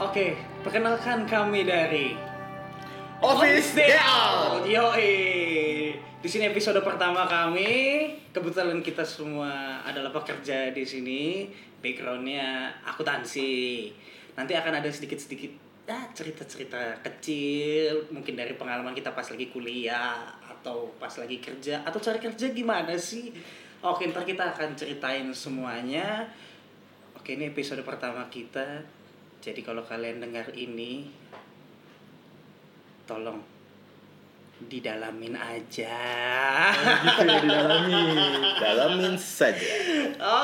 Oke, perkenalkan kami dari Office Day Out. Yoi. Di sini episode pertama kami. Kebetulan kita semua adalah pekerja di sini. Backgroundnya akuntansi. Nanti akan ada sedikit-sedikit ya, cerita-cerita kecil, mungkin dari pengalaman kita pas lagi kuliah atau pas lagi kerja atau cari kerja gimana sih? Oke, ntar kita akan ceritain semuanya. Oke, ini episode pertama kita. Jadi kalau kalian dengar ini, tolong didalamin aja. gitu ya didalami. Dalamin saja.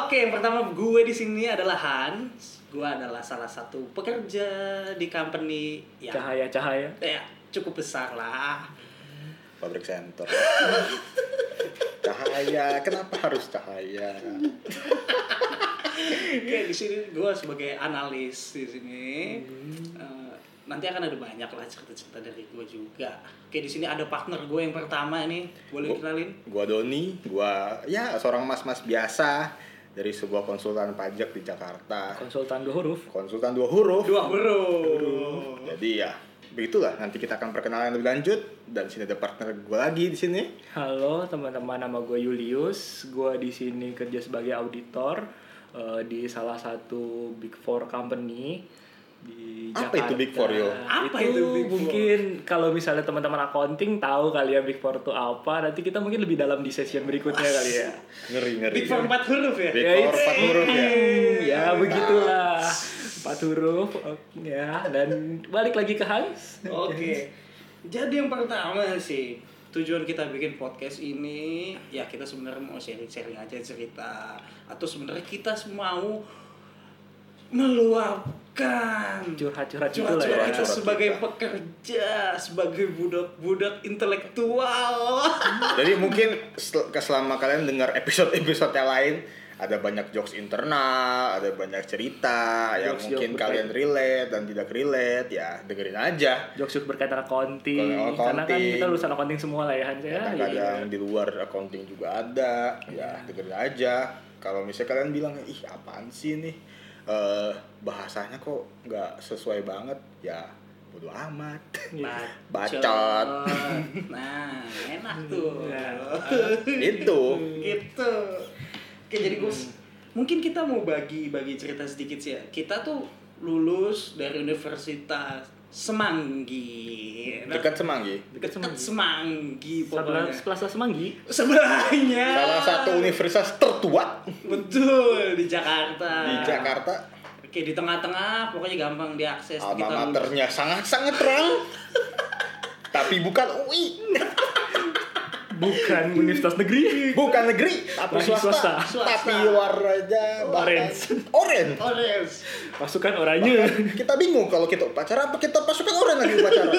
Oke, yang pertama gue di sini adalah Hans. Gue adalah salah satu pekerja di company yang Cahaya-cahaya. ya, cukup besar lah. Pabrik sensor. cahaya, kenapa harus cahaya? Oke, di sini gue sebagai analis di sini. Eh, nanti akan ada banyak lah cerita-cerita dari gue juga. Oke, di sini ada partner gue yang pertama nih. Boleh Gua- kenalin? Gua Doni, gua ya seorang mas-mas biasa dari sebuah konsultan pajak di Jakarta. Konsultan dua huruf. Konsultan dua huruf. Dua bro. Jadi ya begitulah nanti kita akan perkenalan lebih lanjut dan sini ada partner gue lagi di sini. Halo teman-teman, nama gue Julius. Gue di sini kerja sebagai auditor eh, di salah satu big four company di Apa itu Jakarta. Big Four, Yo? Apa itu Big Four? mungkin kalau misalnya teman-teman accounting tahu kali ya Big Four itu apa. Nanti kita mungkin lebih dalam di session berikutnya kali ya. Ngeri ngeri. Big Four empat huruf ya? Big Ya, Four itu- empat huruf ya. Ya begitulah. Empat huruf ya dan balik lagi ke Hans. Oke. Jadi yang pertama sih tujuan kita bikin podcast ini ya kita sebenarnya mau sharing-sharing aja cerita atau sebenarnya kita mau meluapkan Curhat-curhat gitu lah curhat-curhat ya. kita Curhat sebagai kita. pekerja, sebagai budak-budak intelektual. Jadi mungkin sel- selama kalian dengar episode-episode yang lain ada banyak jokes internal, ada banyak cerita yang Jokes-jokes mungkin berkaitan. kalian relate dan tidak relate ya dengerin aja. Jokes berkaitan accounting. Kalau Karena kan accounting. kita lulusan accounting semua lah ya Hans ya. Kadang-kadang di luar accounting juga ada, ya dengerin aja. Kalau misalnya kalian bilang ih apaan sih nih Eh, bahasanya kok nggak sesuai banget, ya bodo amat. Bacot. Nah, enak tuh. Ya. Itu. gitu oke jadi Gus mungkin kita mau bagi-bagi cerita sedikit sih ya. Kita tuh lulus dari Universitas Semanggi. Dekat Semanggi. dekat Semanggi. Semanggi Sebelah pokoknya Plaza Semanggi. sebelahnya. Salah satu universitas tertua? Betul di Jakarta. Di Jakarta. oke di tengah-tengah pokoknya gampang diakses. Alma maternya sangat-sangat terang. Tapi bukan UI, Bukan universitas negeri. bukan negeri, tapi swasta. swasta. Tapi warnanya Orange. Orange. Orange. Pasukan oranye. Kita bingung kalau kita upacara apa kita pasukan orange lagi upacara.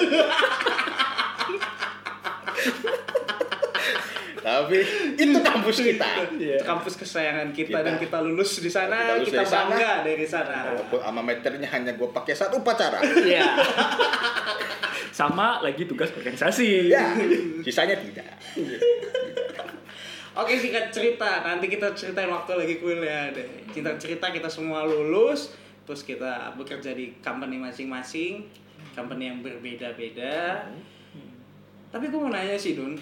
Tapi itu kampus kita. Iya. Itu kampus kesayangan kita, Kita. dan kita lulus di sana, Kita lulus kita, dari sana. bangga dari sana. Walaupun alma maternya hanya gue pakai satu upacara. Iya. Sama lagi tugas organisasi. ya, sisanya tidak. Oke singkat cerita, nanti kita ceritain waktu lagi kuliah deh. Cinta cerita kita semua lulus, terus kita bekerja di company masing-masing, company yang berbeda-beda. Tapi gue mau nanya sih Dun,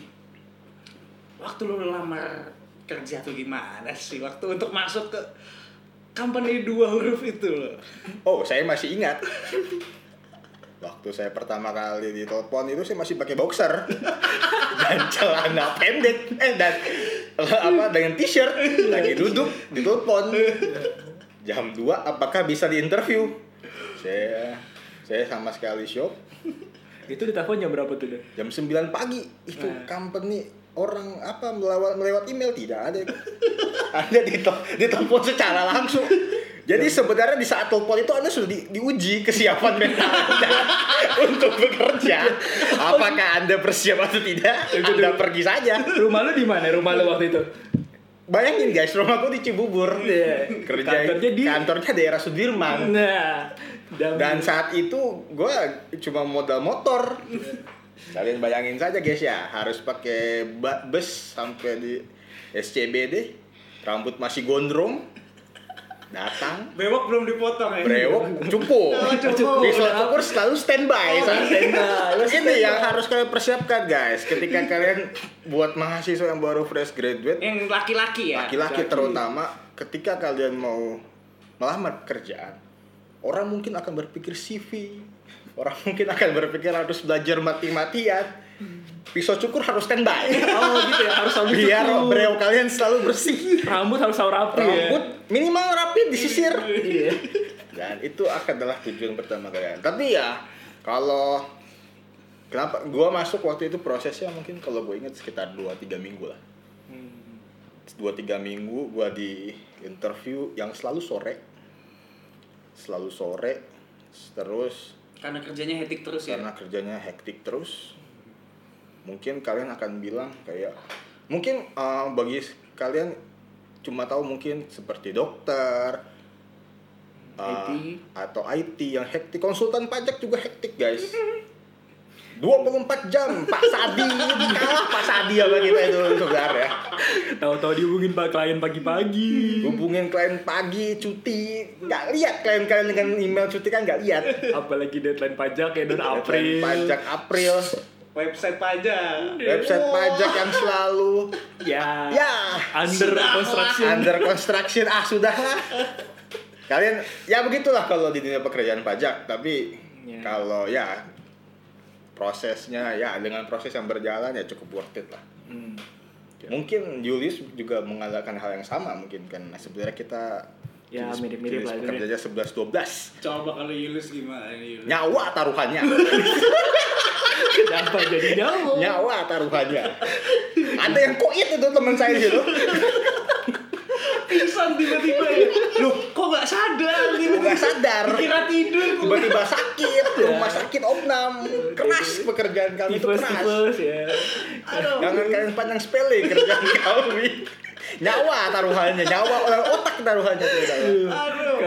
waktu lu lamar kerja tuh gimana sih? Waktu untuk masuk ke company dua huruf itu loh. Oh, saya masih ingat. Waktu saya pertama kali ditelepon itu saya masih pakai boxer. Dan celana pendek. Eh dan apa dengan t-shirt. Lagi duduk ditelepon. Jam 2 apakah bisa diinterview? Saya saya sama sekali shock. Itu ditelepon jam berapa tuh, jam 9 pagi. Itu company orang apa melewat melewat email? Tidak ada. Anda ditel- ditelepon secara langsung jadi sebenarnya di saat telepon itu anda sudah di- diuji kesiapan mental anda untuk bekerja. Apakah anda bersiap atau tidak anda pergi saja. Rumah lu di mana? Rumah lu waktu itu? bayangin guys rumahku di Cibubur. Iya. kerja Kantornya di- kantornya daerah Sudirman. Nah, dan saat itu gue cuma modal motor. Kalian bayangin saja guys ya harus pakai bus sampai di SCBD rambut masih gondrong datang. Bewok belum dipotong ya? brewok cukup. Oh, cukup. pisau cukur selalu standby Oh, standby. Ini yang harus kalian persiapkan guys. Ketika kalian buat mahasiswa yang baru fresh graduate. Yang laki-laki ya? laki-laki terutama ketika kalian mau melamar pekerjaan orang mungkin akan berpikir CV orang mungkin akan berpikir harus belajar mati-matian pisau cukur harus standby Oh gitu ya, harus sambil biar cukur. breo kalian selalu bersih Rambut harus selalu rapi ya. rambut minimal rapi disisir Iya. dan itu akan adalah tujuan pertama kalian tapi ya kalau kenapa gua masuk waktu itu prosesnya mungkin kalau gue ingat sekitar 2-3 minggu lah Hmm. dua tiga minggu gua di interview yang selalu sore selalu sore terus Karena kerjanya hektik terus ya? karena kerjanya hektik terus mungkin kalian akan bilang kayak mungkin uh, bagi kalian cuma tahu mungkin seperti dokter uh, IT. atau IT yang hektik. Konsultan pajak juga hektik guys. 24 jam. Pak Sadi kalah Pak Sadi sama kita itu saudara ya. Tahu-tahu dihubungin pak klien pagi-pagi. hubungin klien pagi cuti. Nggak lihat klien kalian dengan email cuti kan nggak lihat. Apalagi deadline pajak ya dan Deadline April. pajak April Website pajak. website pajak yang selalu Ya. ya Under Sudah construction. under construction ah sudahlah kalian ya begitulah kalau di dunia pekerjaan pajak tapi Ya. kalau ya prosesnya ya dengan proses yang berjalan ya cukup worth it lah Hmm. mungkin Julius juga mengatakan hal yang sama mungkin kan nah, sebenarnya kita Ya, mirip-mirip lah itu ya. pekerjanya 11 12 Coba kalau Yulus gimana nih Yulus? nyawa taruhannya Kenapa jadi jauh? nyawa taruhannya ada yang koit itu teman saya gitu Pingsan tiba-tiba ya. Loh, kok gak sadar tiba-tiba? nggak sadar Kira tidur. tiba-tiba sakit rumah sakit opnam keras pekerjaan kami itu keras ya. Jangan kalian panjang sepele kerjaan kami nyawa taruhannya nyawa orang otak taruhannya saudara. Aduh.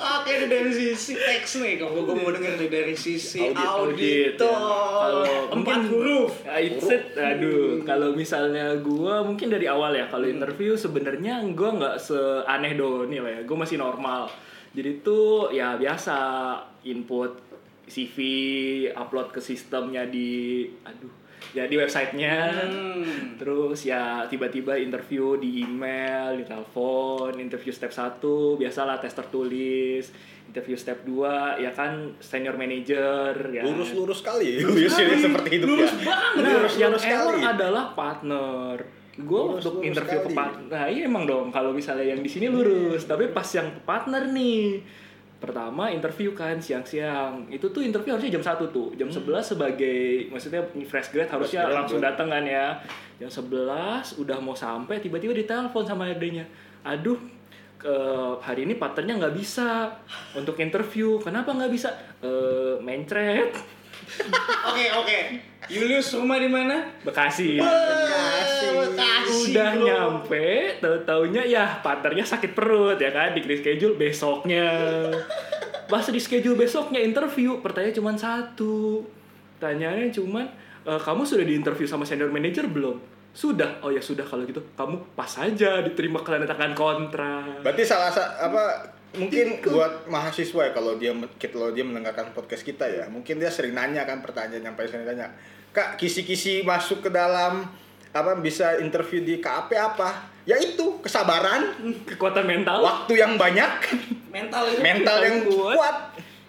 Oke ini dari sisi teks nih, kalau gue mau denger nih dari sisi Audit, audit, auditor. ya. Kalau Empat mungkin- huruf. Ya, it's it. Aduh, kalau misalnya gua mungkin dari awal ya kalau interview sebenarnya gua nggak seaneh Doni lah ya. Gua masih normal. Jadi tuh ya biasa input CV, upload ke sistemnya di aduh, ya di websitenya. Hmm. Terus ya tiba-tiba interview di email, di telepon, interview step 1, biasalah tes tertulis. Interview step 2 ya kan senior manager ya. lurus-lurus sekali Julius ini seperti hidupnya Lurus banget. Nah, lurus yang lurus error adalah partner. Gue untuk lurus interview ke partner. Nah, iya emang dong. Kalau misalnya yang di sini lurus, tapi pas yang ke partner nih. Pertama interview kan siang-siang. Itu tuh interview harusnya jam 1 tuh. Jam 11 sebagai maksudnya fresh grad harusnya grad, langsung datang kan ya. Jam 11 udah mau sampai tiba-tiba ditelepon sama adanya. Aduh, ke hari ini partnernya nggak bisa untuk interview. Kenapa nggak bisa? Eh, mencret. Oke oke. Julius rumah di mana? Bekasi. Bekasi. Bekasi. udah bro. nyampe tahu taunya ya partnernya sakit perut ya kan? Di schedule besoknya. Pas di schedule besoknya interview pertanyaan cuma satu. Tanyanya cuman "E, kamu sudah di interview sama senior manager belum? Sudah. Oh ya sudah kalau gitu. Kamu pas aja diterima kelandatangan kontrak. Berarti salah sa- apa mungkin buat mahasiswa ya kalau dia kalau dia mendengarkan podcast kita ya mungkin dia sering nanya kan pertanyaan yang paling sering tanya kak kisi-kisi masuk ke dalam apa bisa interview di KAP apa ya itu kesabaran. Kekuatan mental. Waktu yang banyak. Mental mental yang kuat. kuat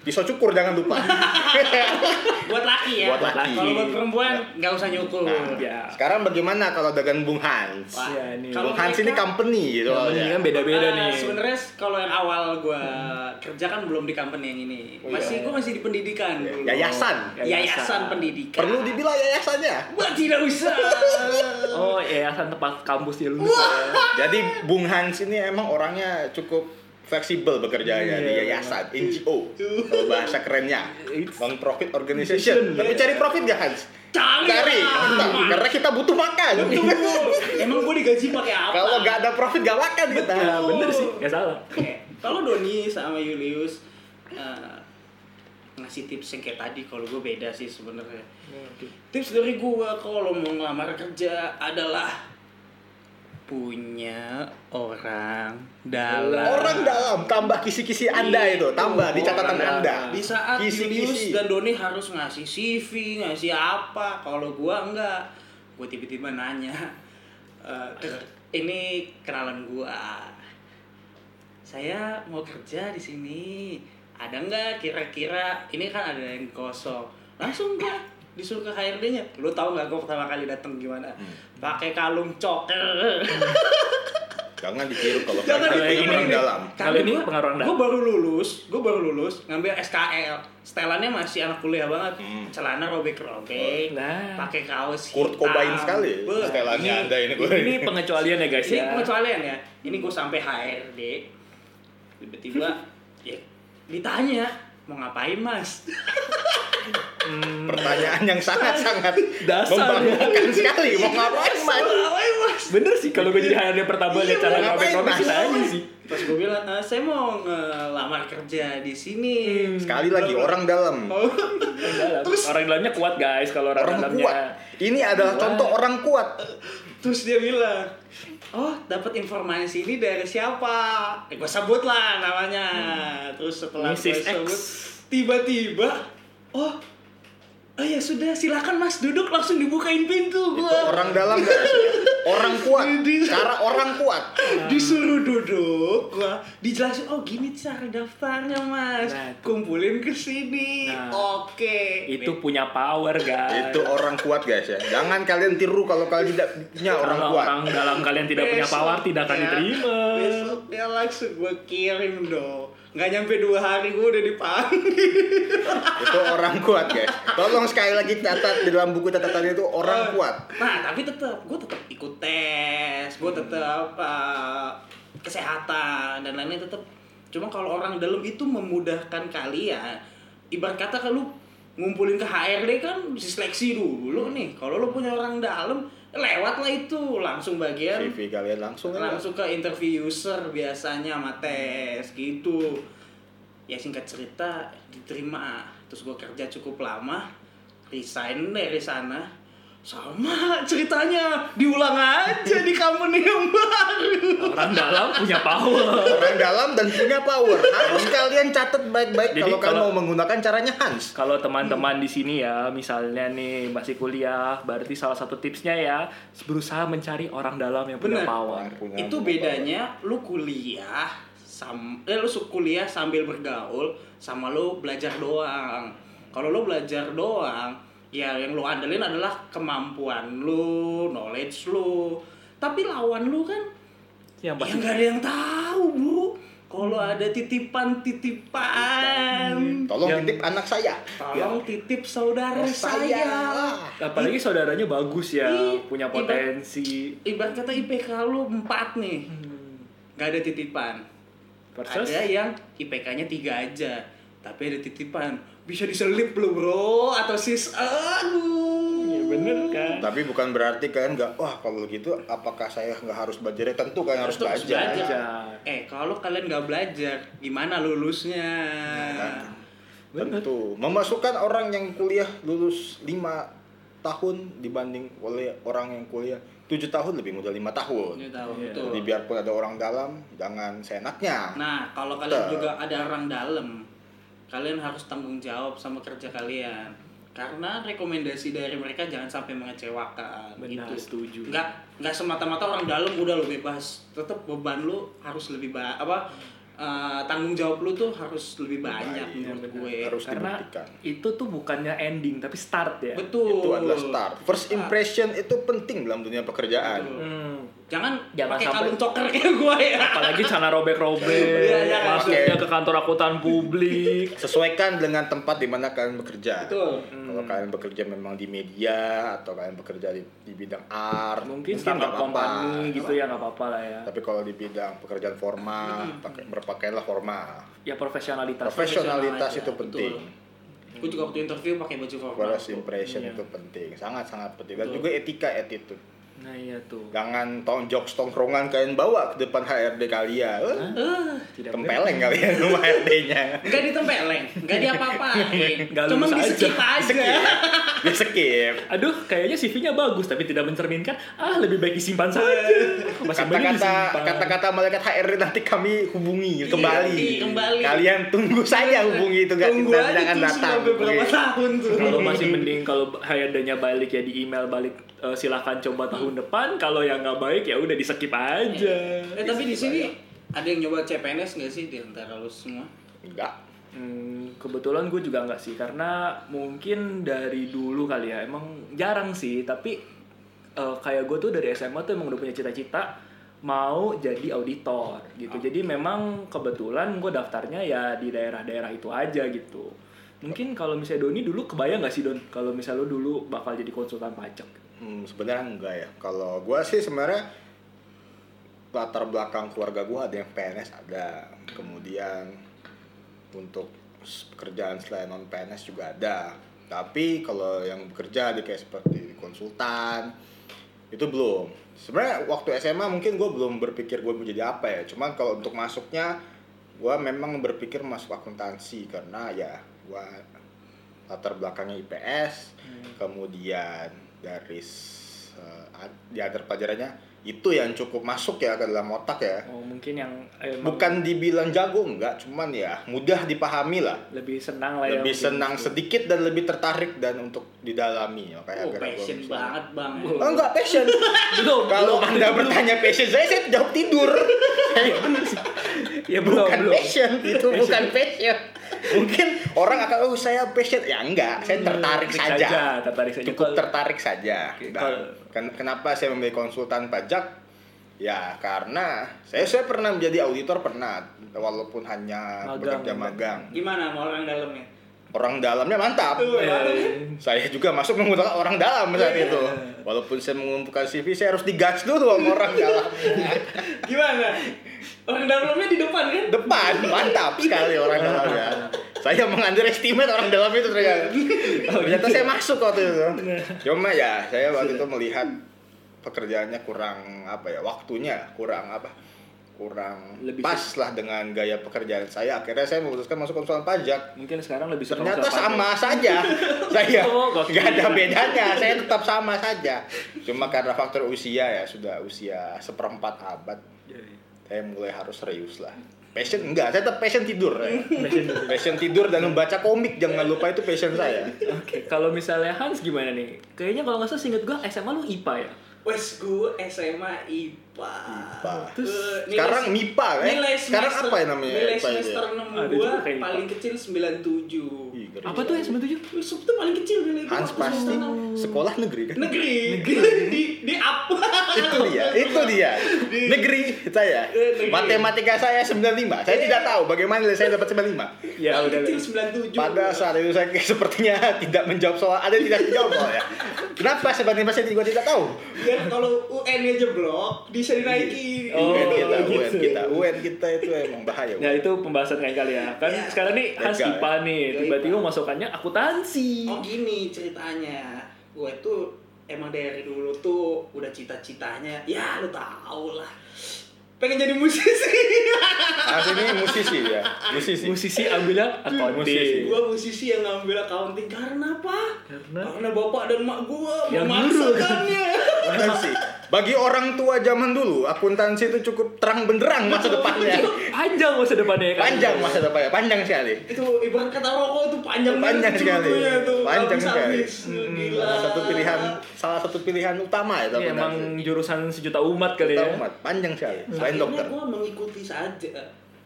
pisau cukur jangan lupa buat laki ya. Buat laki. Kalau buat perempuan nggak usah nyukur. Nah, Ya. sekarang bagaimana kalau dengan Bung Hans Wah, Ya, nih. kalau Bung Hans ini company gitu Company ya. kan beda-beda Eh, nih Sebenarnya kalau yang awal gue kerja kan belum di company yang ini. Oh, Masih iya. gue masih di pendidikan. yayasan Yayasan pendidikan. perlu dibilang yayasannya Wah tidak usah. oh yayasan tempat lulus ya. Jadi Bung Hans ini emang orangnya cukup fleksibel bekerjanya di Iya. yayasan NGO kalau bahasa kerennya non profit organization. Tapi cari profit gak Hans? Cari Cari, lah. karena kita butuh makan. Emang gue digaji pakai apa? Kalau gak ada profit gak makan kita. ya bener sih nggak salah Oke, kalau Doni sama Julius eh, ngasih tips yang kayak tadi, kalau gue beda sih sebenarnya. Tips dari gue kalau mau ngelamar kerja adalah punya orang dalam. Orang dalam tambah kisi-kisi Anda itu, tambah di catatan Anda. Di saat Kisi-kisi. Julius dan Doni harus ngasih CV, ngasih apa, kalau gua enggak. Gua tiba-tiba nanya, "Eh, ke- ini kenalan gua. Saya mau kerja di sini. Ada nggak kira-kira? Ini kan ada yang kosong. Langsung gua disuruh ke HRD-nya. Lu tahu nggak gua pertama kali datang gimana? Hmm. Pakai kalung coker. Jangan ditiru kalau Jangan kalian ditiru. orang dalam. Kalau ini pengaruh Anda. Gue baru lulus, gue baru lulus ngambil SKL. Setelannya masih anak kuliah banget. Hmm. Celana robek-robek, Nah. pakai kaos Kurt hitam. Cobain sekali Beuh. setelannya Anda ini. Ini pengecualian ya guys Ini ya. pengecualian ya. Ini gue sampai HRD. Tiba-tiba ya ditanya mau ngapain mas? Hmm, Pertanyaan yang sangat-sangat Dasar ya. membanggakan sekali. Mau ngapain, Mau Mas? ngapain mas? bener sih kalau gue jadi HRD pertama lihat Iya, cara ngapain, Mas? sih aja sih. Terus gue bilang, "Eh, saya mau ngelamar kerja di sini. Sekali lagi orang dalam. Oh. Orang dalam. Terus- orang dalamnya kuat guys kalau orang, Orang dalamnya. kuat. Ini adalah Kuat. contoh orang kuat. Terus dia bilang, oh dapat informasi ini dari siapa? Eh, gue sebut lah namanya. Terus setelah gue Mrs. Sebut, tiba-tiba, oh, oh ya sudah silakan mas duduk langsung dibukain pintu Itu gue. orang dalam guys. Orang kuat. Cara orang kuat. Disuruh duduk, gua dijelasin, oh gini cara daftarnya mas, Nah, kumpulin ke sini, Nah. oke. Itu punya power guys. Itu orang kuat guys ya. Jangan kalian tiru kalau kalian tidak punya orang kalau kuat. orang dalam kalian tidak punya Besok power tidak akan ya, diterima. Besok dia langsung gue kirim dong. Nggak nyampe dua hari gue udah dipanggil. Itu orang kuat guys. Tolong sekali lagi catat di dalam buku catatan itu orang kuat. Nah tapi tetap gue tetap ikut tes, gue tetap uh, kesehatan dan lainnya tetap. Cuma kalau orang dalam itu memudahkan kalian. Ibarat kata kalau ngumpulin ke HRD kan seleksi dulu nih. Kalau lu punya orang dalam lewat lah itu langsung bagian CV kalian langsung langsung ke interview user biasanya sama tes gitu. Ya singkat cerita diterima. Terus gue kerja cukup lama resign dari sana sama ceritanya diulang aja di company yang baru Orang dalam punya power. Orang dalam dan punya power. Harus kalian catat baik-baik Jadi kalau kalian mau menggunakan caranya Hans. Kalau teman-teman di sini ya, misalnya nih masih kuliah, berarti salah satu tipsnya ya berusaha mencari orang dalam yang punya Bener. power. Punya itu bedanya lu kuliah sam eh lu kuliah sambil bergaul sama lu belajar doang kalau lu belajar doang ya yang lu andelin adalah kemampuan lu knowledge lu. Tapi lawan lu kan Yang ya nggak ada yang tahu bu. Kalau ada titipan titipan Tolong Yang- titip anak saya. tolong titip saudara saya. apalagi saudaranya bagus ya, Ih, punya potensi. ibarat kata IPK lu 4 nih. Hmm. nggak ada titipan. Versus? Ada yang IPK-nya tiga aja, tapi ada titipan. Bisa diselip lu bro, atau sis, aduh. Ya bener kan. Tapi bukan berarti kalian nggak, wah kalau gitu apakah saya nggak harus belajar? Ya, Tentu kalian harus belajar. belajar. Eh, kalau kalian nggak belajar, gimana lulusnya? Bener. Tentu. Memasukkan orang yang kuliah lulus 5 tahun dibanding oleh orang yang kuliah 7 tahun lebih mudah 5 tahun. Ini tahu Iya. betul. Jadi biarpun ada orang dalam, jangan seenaknya. Nah, kalau kalian Betul. juga ada orang dalam, kalian harus tanggung jawab sama kerja kalian. Karena rekomendasi dari mereka jangan sampai mengecewakan. Benar, gitu. setuju. Nggak, nggak semata-mata orang dalam udah lo bebas. Tetap beban lu harus lebih ba apa eh, tanggung jawab lu tuh harus lebih banyak Baik, menurut benar. gue. Harus Karena dibuktikan. itu tuh bukannya ending tapi start ya. Betul. Itu adalah start. First impression itu penting dalam dunia pekerjaan. Betul. Hmm. Jangan, Jangan pakai sampai- kalung coker kayak gue ya. Apalagi celana robek-robek, Iya, iya, masuknya oke. ke kantor akuntan publik. Sesuaikan dengan tempat di mana kalian bekerja. Betul. Kalau kalian bekerja memang di media atau kalian bekerja di, di bidang art, Mungkin nggak startup apa-apa. company gitu ya nggak apa-apa lah ya. Tapi kalau di bidang pekerjaan formal, pakai berpakaianlah formal. Ya profesionalitas. Profesionalitas itu penting. Gue juga waktu interview pakai baju formal. First impression Iya. itu penting, sangat-sangat penting. Dan Betul. juga etika attitude. Nah iya tuh. Jangan tong jokes tongkrongan kalian bawa ke depan HRD kalian. Eh, Eh, Tidak tempeleng kalian rumah HRD-nya. Enggak ditempeleng, enggak diapa-apain. Lulus di skip aja. aja. Dia skip. Aduh, kayaknya CV-nya bagus tapi tidak mencerminkan. Ah, lebih baik disimpan saja. Masih banyak Kata-kata kata-kata malaikat HRD nanti kami hubungi kembali. iya, kembali. Kalian tunggu saja hubungi itu nggak Tunggu tidak aja akan tuh datang. sampai berapa Oke. tahun tuh. Kalau masih mending kalau HRD-nya balik ya di email balik eh, silahkan coba tahun depan. Kalau yang nggak baik ya udah di skip aja. Eh tapi di sini ada yang nyoba CPNS nggak sih di antara lu semua? Enggak. Hmm, kebetulan gue juga nggak sih karena mungkin dari dulu kali ya emang jarang sih tapi eh, kayak gue tuh dari SMA tuh emang udah punya cita-cita mau jadi auditor gitu jadi memang kebetulan gue daftarnya ya di daerah-daerah itu aja gitu mungkin kalau misalnya Doni dulu kebayang nggak sih Don kalau misalnya lo dulu bakal jadi konsultan pajak Hmm, sebenarnya enggak ya. Kalau gua sih sebenarnya latar belakang keluarga gua ada yang PNS ada. Kemudian untuk pekerjaan selain non PNS juga ada. Tapi kalau yang bekerja di kayak seperti konsultan itu belum. Sebenarnya waktu SMA mungkin gue belum berpikir gue mau jadi apa ya. Cuman kalau untuk masuknya gue memang berpikir masuk akuntansi karena ya gue latar belakangnya IPS, kemudian dari ad- di antara pelajarannya itu yang cukup masuk ya ke dalam otak ya. oh mungkin yang emang Bukan dibilang jago enggak, cuman ya mudah dipahami lah. lebih senang lah ya Lebih mungkin senang gitu. sedikit dan lebih tertarik dan untuk didalami. Makanya Oh, akhirnya gua passion banget bang. ya. Oh, enggak passion. belum Kalau belum, Anda belum. bertanya passion saya, saya jawab tidur. ya belum bukan belum passion, itu bukan passion. Mungkin orang akan oh saya passion ya enggak, saya tertarik Tertarik saja. tertarik saja Cukup tertarik saja. Ken- kenapa saya memilih konsultan pajak? Ya karena saya saya pernah menjadi auditor pernah, walaupun hanya Magang, bekerja magang. Gimana mau orang dalamnya? Orang dalamnya mantap. Tuh, Eh, Saya juga masuk menggunakan orang dalam saat itu. Walaupun saya mengumpulkan CV, saya harus digas dulu sama orang dalam. Gimana? Orang dalamnya di depan kan? Depan, mantap sekali orang dalamnya. Saya mengunderestimate orang dalam itu ternyata. Ternyata saya masuk waktu itu. Cuma ya, saya waktu itu melihat pekerjaannya kurang apa ya, waktunya kurang apa? kurang Lebih pas lah dengan gaya pekerjaan saya. Akhirnya saya memutuskan masuk konsultan pajak. mungkin sekarang lebih Ternyata konsul pajak. sama saja. saya Oh, nggak ada bedanya. Saya tetap sama saja. Cuma karena faktor usia ya sudah usia seperempat abad. Iya, iya. Saya mulai harus serius lah. Passion enggak, saya tetap passion tidur. ya. Passion passion tidur dan membaca komik jangan lupa itu passion saya. Oke, kalau misalnya Hans gimana nih? Kayaknya kalau nggak salah seinget gue SMA lu IPA ya? Wes gue SMA IPA. IPA. Terus Eh, nilai- Sekarang MIPA kan? Nilai Sekarang semester- apa ya namanya Nilai ya? semester 6 Ada gue juga kayak paling kecil 97. Ih, ngeri. Apa tuh ya 97? Wih, Sub tuh paling kecil nilai gua Hans pasti sekolah negeri kan? Negeri. di di up. itu dia, itu dia. Negeri saya. Eh, negeri. Matematika saya 95. Saya tidak tahu bagaimana nilai saya dapat 95. Ya paling udah. kecil lah. 97. Pada saat itu saya sepertinya tidak menjawab soal, ada yang tidak menjawab soal ya. Kenapa sebenarnya saya juga tidak tahu? Biar kalau UN-nya jeblok bisa dinaikin. Oh, UN kita, UN gitu. kita, UN kita itu emang bahaya. Ya itu pembahasan lain kali ya. Kan Ya. sekarang nih Legal, IPA nih, Ya, tiba-tiba masukannya akuntansi. Oh gini ceritanya, gue tuh emang dari dulu tuh udah cita-citanya, ya lu tau lah, pengen jadi musisi. Mas ini musisi ya, musisi. Musisi Musisi. accounting. gue musisi yang ngambil accounting karena apa? Karena Karena bapak dan mak gue Yang memaksakannya. Akuntansi. Bagi orang tua zaman dulu, akuntansi itu cukup terang benderang masa depannya. panjang masa depannya ya kan. Panjang masa depannya, panjang sekali. itu ibarat kata rokok tuh panjang Panjang sekali. tuh, Panjang sekali. Hmm, Gila. Salah satu pilihan, salah satu pilihan utama ya Iya, emang jurusan sejuta umat kali ya. Umat, panjang sekali. Selain dokter. gue mengikuti saja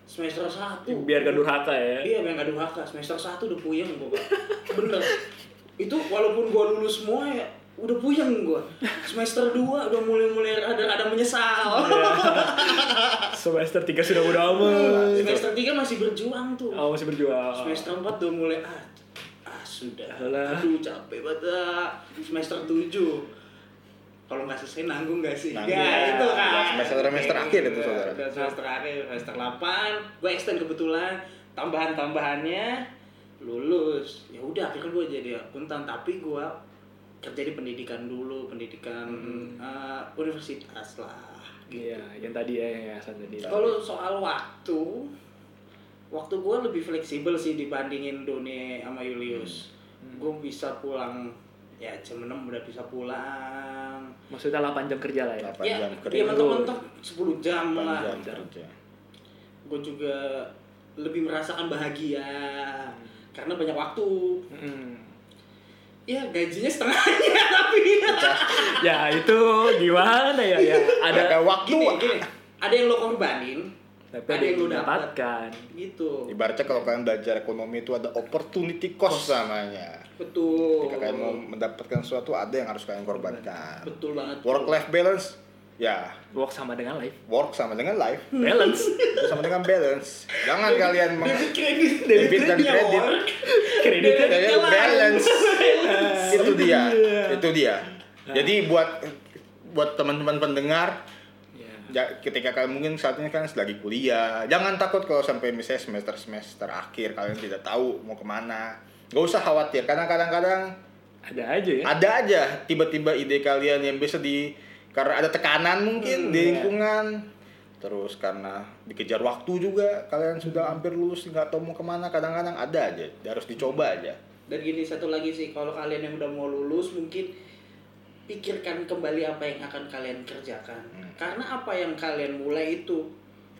semester satu. Biar gak durhaka ya. Iya, yang gak durhaka. Semester 1 udah puyeng gua, Pak. Bener. Itu walaupun gua lulus semua ya, udah puyeng gua. Semester 2 udah mulai-mulai ada ada menyesal. Semester 3 sudah udah amat. Semester 3 masih berjuang tuh. Oh, masih berjuang. Semester 4 udah mulai ah, ah sudah. Alah. Aduh, capek banget. ah. Semester 7 kalau nggak selesai nanggung nggak sih? Nanggung. Ya, itu kan. Udah semester-semester akhir itu, saudara. Semester akhir, semester 8, gue extend kebetulan tambahan-tambahannya lulus. Ya udah akhirnya gue jadi akuntan, tapi gue kerja di pendidikan dulu, pendidikan eh, universitas lah. Iya, yang tadi ya, yang tadi. Kalau soal waktu, waktu gue lebih fleksibel sih dibandingin Doni sama Julius. Gue bisa pulang ya jam 6 udah bisa pulang Maksudnya 8 jam kerja lah ya. 8 ya jam ya kerja mentok-mentok 10 jam 8 lah jam kerja gue juga lebih merasakan bahagia karena banyak waktu. Ya gajinya setengahnya tapi Ya itu gimana ya? Ya ada ada waktu. Gini gini. Ada yang lo korbanin tapi ada yang lo dapat dapatkan. gitu. Ibaratnya kalau kalian belajar ekonomi itu ada opportunity cost namanya. Betul. Ketika kalian mau mendapatkan sesuatu ada yang harus kalian korbankan. Betul banget. Work life balance ya Work sama dengan life. work sama dengan life Balance. itu sama dengan balance jangan kalian meng debit kredit dan kredit. work. Kreditnya Kalian Jalan. balance itu dia Iya. itu dia jadi buat buat teman-teman pendengar Ya. ya, ketika kalian mungkin saat ini kan lagi kuliah jangan takut kalau sampai misalnya semester semester akhir kalian tidak tahu mau ke mana gak usah khawatir karena kadang-kadang Ada aja ya. ada aja tiba-tiba ide kalian yang bisa di karena ada tekanan mungkin Hmm, di iya. lingkungan terus karena dikejar waktu juga kalian sudah hampir lulus nggak tahu mau ke mana kadang-kadang ada aja harus dicoba aja dan gini satu lagi sih kalau kalian yang udah mau lulus mungkin pikirkan kembali apa yang akan kalian kerjakan Hmm. karena apa yang kalian mulai itu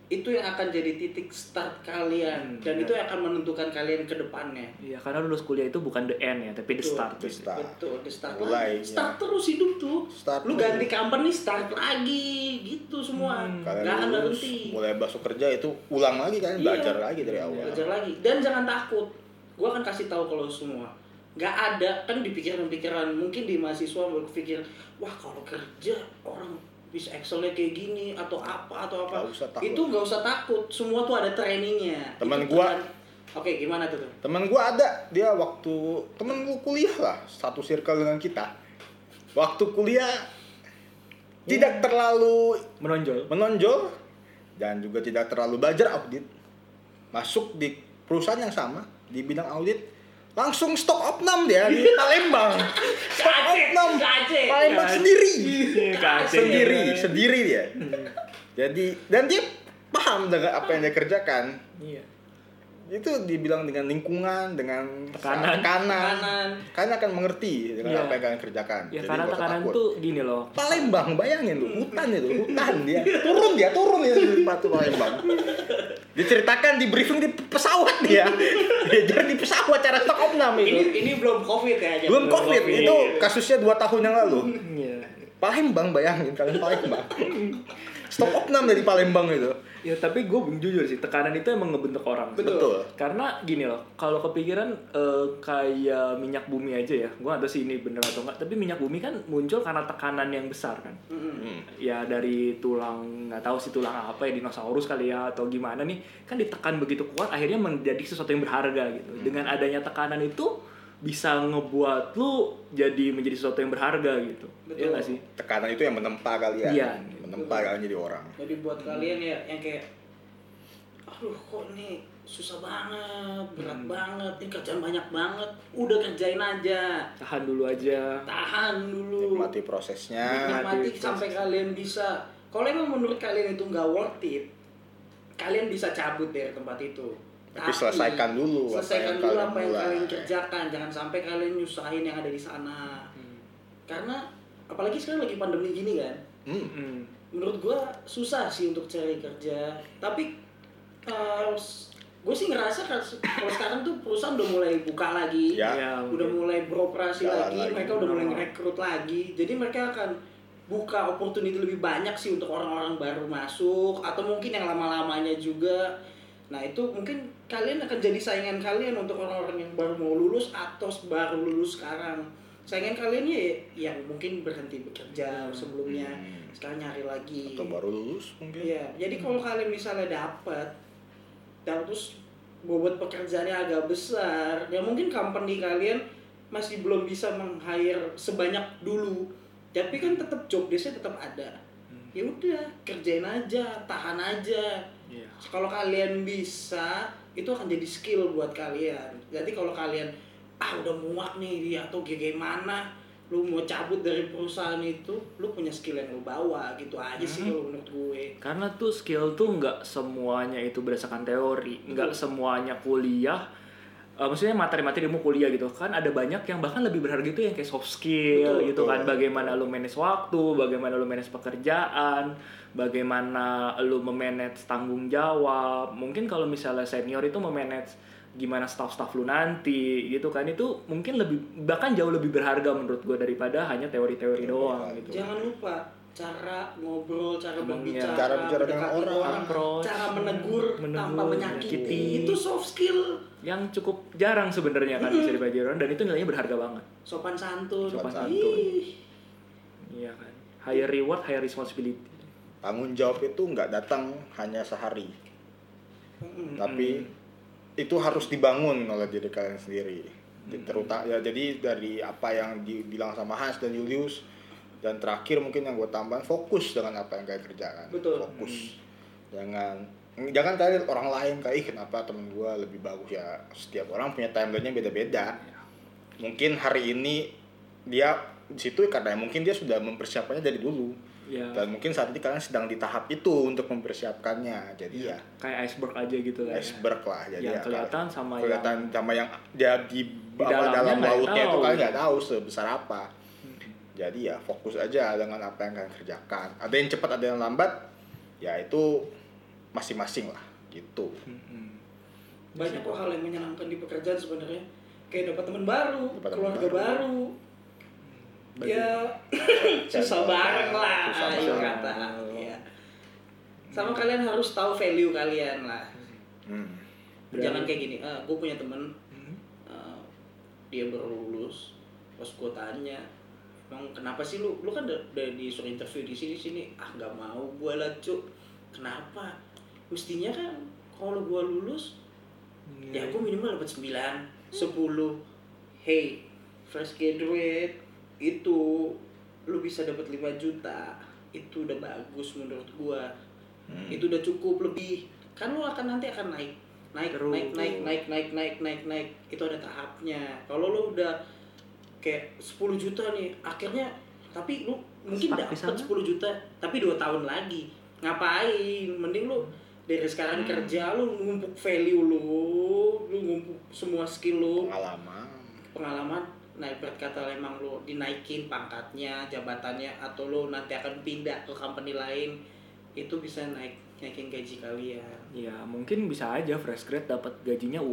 itu yang akan jadi titik start kalian Hmm, dan benar. itu yang akan menentukan kalian ke depannya Iya, karena lulus kuliah itu bukan the end ya, tapi the Betul. start. The start. betul di start Mulai, lagi. start ya. terus hidup tuh Start lu terus. ganti company start lagi gitu semua Hmm. kalian nggak akan lulus berhenti mulai masuk kerja itu ulang lagi kan Iya. belajar lagi dari awal belajar lagi dan jangan takut gua akan kasih tahu kalau semua nggak ada kan di pikiran-pikiran mungkin di mahasiswa berpikir wah kalau kerja orang bisa excelnya kayak gini atau apa atau apa. Nggak usah takut. itu nggak usah takut. Semua tuh ada trainingnya. Teman Itu gua- teman- oke gimana tuh tuh? Teman gua ada. Dia waktu temen gua kuliah lah satu circle dengan kita. Waktu kuliah tidak terlalu Menonjol. menonjol dan juga tidak terlalu belajar audit. Masuk di perusahaan yang sama di bidang audit langsung stok opnam dia di Palembang Aceh, opnam. Palembang Ke Aceh. sendiri Aceh. sendiri sendiri dia jadi dan dia paham dengan apa yang dia kerjakan Iya. Itu dibilang dengan lingkungan dengan Tekanan. tekanan. Kanan kalian akan mengerti dengan Iya. apa yang kalian kerjakan. Ya Jadi karena tekanan takut. tuh gini loh. Palembang bayangin tuh hutan itu hutan dia. Turun dia turun dia. Di batu Palembang. Diceritakan di briefing di pesawat dia. Diajar di pesawat cara stok opnam ini itu ini belum covid ya belum covid. Itu kasusnya dua tahun yang lalu. Iya. Palembang bayangin kalian Palembang stok opnam dari Palembang itu Ya tapi gue jujur sih tekanan itu emang ngebentuk orang. Betul. betul Karena gini loh, kalau kepikiran eh, kayak minyak bumi aja ya, gue tahu sih ini bener atau enggak, tapi minyak bumi kan muncul karena tekanan yang besar kan. Mm-mm. Hmm. Ya dari tulang, nggak tahu sih tulang apa ya, dinosaurus kali ya, atau gimana nih, kan ditekan begitu kuat, akhirnya menjadi sesuatu yang berharga gitu. Dengan adanya tekanan itu, bisa ngebuat lu jadi menjadi sesuatu yang berharga gitu. Betul. Iya nggak sih? tekanan itu yang menempa kalian Iya. menempa kalian jadi orang Jadi buat kalian ya yang kayak aduh kok nih susah banget, berat Hmm. banget, ini kerjaan banyak banget. Udah kerjain aja. Tahan dulu aja. Tahan dulu. nikmati prosesnya Nikmati Nikmati sampai kalian bisa. Kalau emang menurut kalian itu nggak worth it, kalian bisa cabut dari tempat itu. Tapi selesaikan dulu apa Selesaikan yang dulu kalian apa yang mulai. kalian kerjakan. Jangan sampai kalian nyusahin yang ada di sana. Hmm. Karena apalagi sekarang lagi pandemi gini kan. Hmm. Hmm. menurut gua susah sih untuk cari kerja tapi gue sih ngerasa kan kalau sekarang tuh perusahaan udah mulai buka lagi Ya. Ya, udah mungkin. mulai beroperasi Jalan lagi, lagi. mereka udah mulai ngerekrut lagi jadi mereka akan buka opportunity lebih banyak sih untuk orang-orang baru masuk atau mungkin yang lama-lamanya juga nah itu mungkin kalian akan jadi saingan kalian untuk orang-orang yang baru mau lulus atau baru lulus sekarang saingan kalian ya yang mungkin berhenti bekerja sebelumnya Hmm. sekarang nyari lagi atau baru lulus mungkin Iya, jadi kalau kalian misalnya dapat, dan terus bobot pekerjaannya agak besar, ya mungkin company kalian masih belum bisa meng-hire sebanyak dulu. Tapi kan tetap job desk tetap ada. Ya udah, kerjain aja, tahan aja. Iya. Kalau kalian bisa, itu akan jadi skill buat kalian. Jadi kalau kalian ah udah muak nih atau gimana, lu mau cabut dari perusahaan itu, lu punya skill yang lu bawa gitu aja sih kalau menurut gue. Karena tuh skill tuh nggak semuanya itu berdasarkan teori, nggak semuanya kuliah eh, maksudnya materi-materi ilmu kuliah gitu. Kan ada banyak yang bahkan lebih berharga itu yang kayak soft skill Betul, gitu kan. betul. bagaimana lu manage waktu bagaimana lu manage pekerjaan bagaimana lu memanage tanggung jawab. Mungkin kalau misalnya senior itu memanage gimana staff-staff lu nanti gitu kan. Itu mungkin lebih bahkan jauh lebih berharga menurut gue daripada hanya teori-teori doang gitu. Jangan lupa cara ngobrol, cara Emang berbicara, ya. Cara bicara dengan mendekati orang. Approach. cara menegur, Menegur, tanpa menyakiti. Itu soft skill, yang cukup jarang sebenarnya kan bisa dibagi orang dan itu nilainya berharga banget sopan santun. Sopan santun. Iya kan higher reward higher responsibility Tanggung jawab itu nggak datang hanya sehari, Mm-mm. tapi itu harus dibangun oleh diri kalian sendiri. Terutama ya jadi dari apa yang dibilang sama Hans dan Julius dan terakhir mungkin yang gue tambahin fokus dengan apa yang kalian kerjakan. Betul. Fokus. Jangan jangan kalian orang lain kayak "Ih, kenapa temen gue lebih bagus ya? Setiap orang punya timelinenya beda-beda. Mungkin hari ini dia di situ karena mungkin dia sudah mempersiapkannya dari dulu. Ya dan mungkin saat ini kalian sedang di tahap itu untuk mempersiapkannya. Jadi ya kayak iceberg aja gitu lah ya. iceberg lah. Jadi yang ya kelihatan sama kelihatan yang sama yang dia di, apa, dalamnya dalam lautnya itu kalian nggak tahu sebesar apa jadi ya fokus aja dengan apa yang kalian kerjakan ada yang cepat ada yang lambat ya itu masing-masing lah gitu Mm-mm. Banyak kok hal yang menyenangkan di pekerjaan sebenarnya. Kayak dapat teman baru, Dapat teman keluarga baru. baru. Ya susah bareng lah, Susah kata. Ya. Sama kalian harus tahu value kalian lah. hmm. Jangan kayak gini, ah, gue punya temen Hmm. uh, dia baru lulus pas gue tanya emang kenapa sih lu? Lu kan udah, udah disuruh interview di sini sini. Ah nggak mau gue lah cuk. Kenapa? Mestinya kan kalau gue lulus Iya. ya gue minimal dapat 9 10 hey fresh graduate itu lu bisa dapat 5 juta. Itu udah bagus menurut gua. Hmm. itu udah cukup lebih. Kan lu akan nanti akan naik. Naik Terus. naik naik naik naik naik naik naik. Itu ada tahapnya. Kalau lu udah kayak 10 juta nih. Akhirnya tapi lu mungkin dapat sana. 10 juta tapi dua tahun lagi. Ngapain? Mending lu dari sekarang kerja lu ngumpuk value lu lu ngumpuk semua skill lu. Pengalaman. Pengalaman nah ibarat kata emang lu dinaikin pangkatnya jabatannya atau lu nanti akan pindah ke company lain itu bisa naik naikin gaji kalian. Ya mungkin bisa aja fresh grad dapat gajinya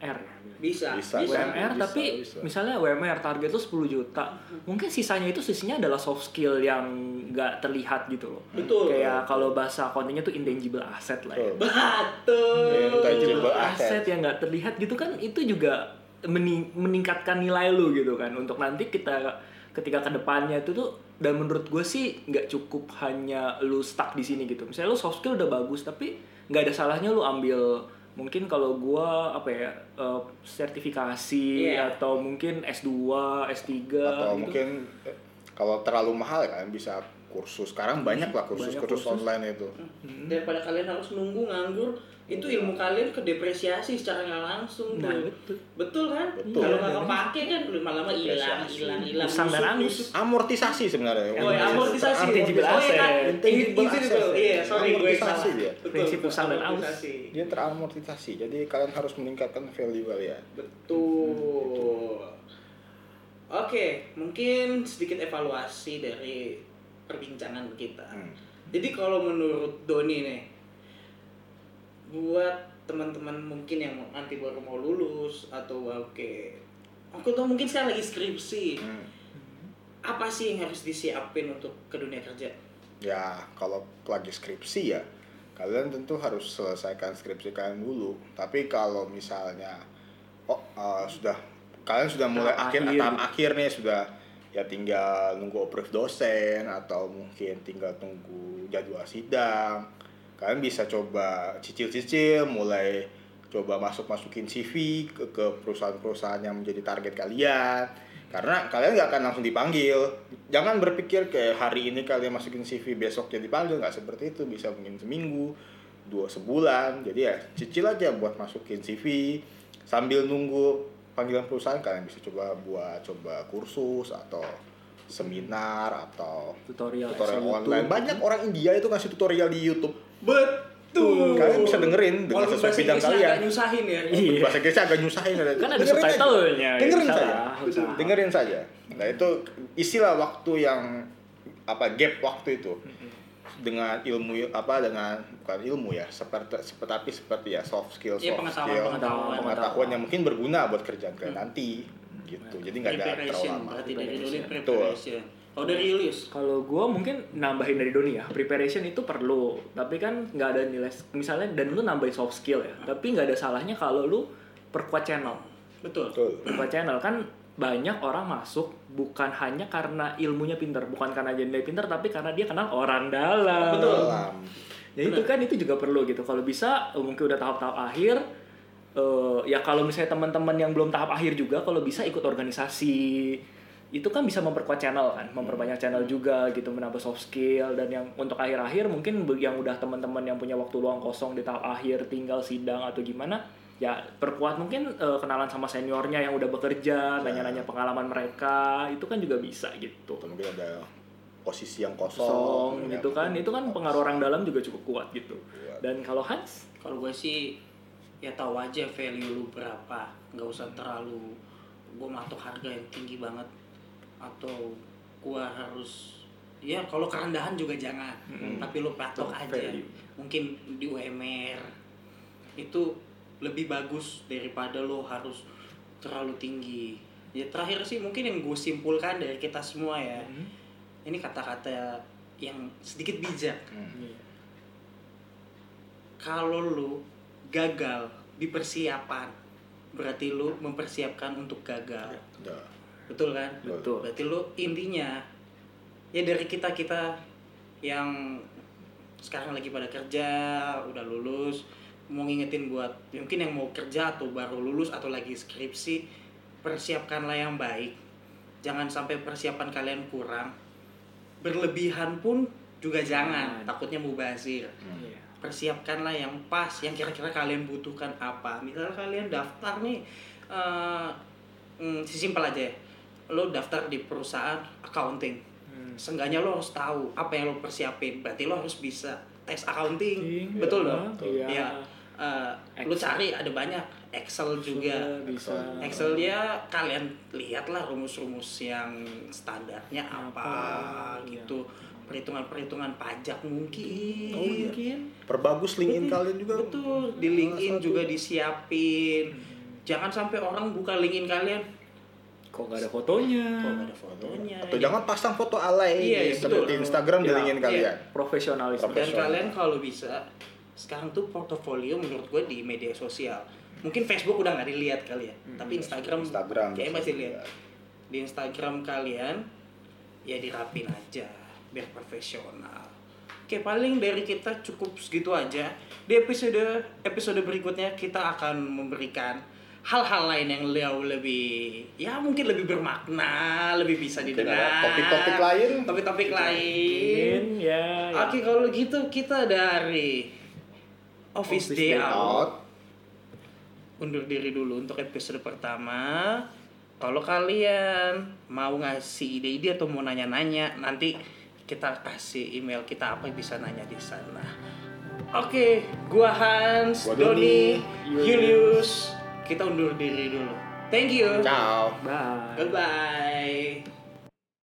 UMR ya bisa Bisa, bisa, UMR bisa, tapi bisa. misalnya UMR target lu 10 juta. Mungkin sisanya itu sisinya adalah soft skill yang nggak terlihat gitu loh. Betul. Kayak kalau bahasa accountingnya tuh intangible asset lah ya. Betul. betul. Intangible asset. yang nggak terlihat gitu kan itu juga mening- meningkatkan nilai lu gitu kan. Untuk nanti kita ketika ke depannya itu tuh dan menurut gue sih nggak cukup hanya lu stuck di sini gitu. Misalnya lu soft skill udah bagus tapi nggak ada salahnya lu ambil mungkin kalau gua apa ya eh, sertifikasi Iya. atau mungkin S2 S3 atau gitu. mungkin eh, kalau terlalu mahal kan bisa kursus sekarang banyak lah kursus Banyak kursus kursus. online itu daripada kalian harus nunggu nganggur itu ilmu kalian kedepresiasi secara nggak langsung nah tuh betul betul kan Betul. kalau nggak kepake kan lama-lama hilang hilang hilang Usang dan Nusuk, angus. nusuk. amortisasi sebenarnya Oh ya, amortisasi. Intangible Oh, kan? asset. Intangible. Iya, sorry gue salah. dia. Prinsip usang dan dia teramortisasi jadi kalian harus meningkatkan value kalian Betul. Oke, mungkin sedikit evaluasi dari perbincangan kita. Hmm. Jadi kalau menurut Doni nih, buat teman-teman mungkin yang nanti baru mau lulus atau oke, aku tuh mungkin sekarang lagi skripsi. Hmm. Apa sih yang harus disiapin untuk ke dunia kerja? ya kalau lagi skripsi ya kalian tentu harus selesaikan skripsi kalian dulu tapi kalau misalnya oh eh, sudah kalian sudah mulai Tahap akhir akhir. tahap akhir nih sudah ya tinggal nunggu approve dosen atau mungkin tinggal tunggu jadwal sidang kalian bisa coba cicil-cicil mulai coba masuk-masukin CV ke, ke perusahaan-perusahaan yang menjadi target kalian. Karena kalian nggak akan langsung dipanggil. Jangan berpikir kayak hari ini kalian masukin CV besok jadi dipanggil. Nggak seperti itu. Bisa mungkin seminggu dua sebulan. Jadi ya cicil aja buat masukin CV sambil nunggu panggilan perusahaan kalian bisa coba buat coba kursus atau seminar atau tutorial tutorial online. Banyak orang India itu ngasih tutorial di YouTube Betul. Kalian bisa dengerin dengan Walaupun sesuai bidang kalian. agak nyusahin ya. Iya. Bahasa Inggrisnya agak nyusahin. Kan ada Dengerin aja. subtitlenya, Dengerin ya, saja. usaha. Dengerin saja. Nah, itu istilah waktu yang apa gap waktu itu dengan ilmu apa dengan bukan ilmu ya seperti seperti tapi seperti ya soft skill Iya, soft pengetahuan, skill pengetahuan. pengetahuan yang mungkin berguna buat kerjaan kalian nanti gitu jadi nggak ada terlalu Preparation, lama berarti Oh dari Julius. Kalau gue mungkin nambahin dari Doni ya, preparation itu perlu, tapi kan nggak ada nilai. Misalnya dan lu nambahin soft skill ya, tapi nggak ada salahnya kalau lu perkuat channel. Betul. betul Perkuat channel kan banyak orang masuk bukan hanya karena ilmunya pinter, bukan karena dia pinter, tapi karena dia kenal orang dalam. Betul. Ya itu kan itu juga perlu gitu. Kalau bisa eh, mungkin udah tahap-tahap akhir. eh, ya kalau misalnya teman-teman yang belum tahap akhir juga, kalau bisa ikut organisasi itu kan bisa memperkuat channel kan, memperbanyak channel juga gitu, menambah soft skill dan yang untuk akhir-akhir mungkin yang udah teman-teman yang punya waktu luang kosong di tahap akhir tinggal sidang atau gimana ya perkuat mungkin eh, kenalan sama seniornya yang udah bekerja, nanya-nanya pengalaman mereka itu kan juga bisa gitu. Atau mungkin ada posisi yang Kosong kosong, gitu kan, itu kan pengaruh orang dalam juga cukup kuat gitu. Kuat. Dan kalau Hans Kalau gue sih ya tahu aja value lu berapa, nggak usah terlalu gue matok harga yang tinggi banget atau gue harus ya kalau kerendahan juga jangan, Mm-mm. tapi lu patok aja. value. Mungkin di UMR itu lebih bagus daripada lo harus terlalu tinggi. Ya terakhir sih mungkin yang gue simpulkan dari kita semua ya, ini kata-kata yang sedikit bijak. Hmm. kalau lu gagal di persiapan berarti lu mempersiapkan untuk gagal Udah. Betul kan? Betul. berarti lu intinya ya dari kita kita yang sekarang lagi pada kerja udah lulus mau ngingetin buat mungkin yang mau kerja atau baru lulus atau lagi skripsi persiapkanlah yang baik. Jangan sampai persiapan kalian kurang. Berlebihan pun juga jangan. Jangan. takutnya mubazir. Iya. persiapkanlah yang pas yang kira-kira kalian butuhkan apa. Misalnya kalian daftar nih eh mm, simpel aja ya lo daftar di perusahaan accounting. Hmm. seenggaknya lo harus tahu apa yang lo persiapin. Berarti lo harus bisa tes accounting. Accounting, betul iya, dong? Iya. ya eh, lo cari ada banyak. Excel juga. bisa. Excel ya kalian lihatlah rumus-rumus yang standarnya apa, Apa, iya. gitu. Perhitungan-perhitungan pajak mungkin. Oh, iya. Mungkin Perbagus LinkedIn kalian juga. betul. Di LinkedIn Salah juga disiapin. Jangan sampai orang buka LinkedIn kalian kok nggak ada fotonya. kok nggak ada fotonya Atau jangan pasang foto alay Iya, iya, seperti betul. Instagram di Iya, LinkedIn iya. kalian. Profesionalisme. dan Profesional. kalian kalau bisa sekarang tuh portofolio menurut gue di media sosial mungkin Facebook udah nggak dilihat kali ya tapi Instagram Instagram kayaknya masih lihat dilihat. di Instagram kalian ya dirapin aja biar profesional oke paling dari kita cukup segitu aja di episode episode berikutnya kita akan memberikan hal-hal lain yang jauh lebih ya mungkin lebih bermakna lebih bisa Mungkin didengar topik-topik lain. topik-topik lain Mungkin ya. ya. Oke kalau gitu kita dari Office, Office Day, Day Out undur diri dulu untuk episode pertama. Kalau kalian mau ngasih ide-ide atau mau nanya-nanya, nanti kita kasih email kita apa yang bisa nanya di sana. Oke, gua Hans, Gua Doni, Doni, Julius. Kita undur diri dulu. Thank you. Ciao. Bye. Goodbye.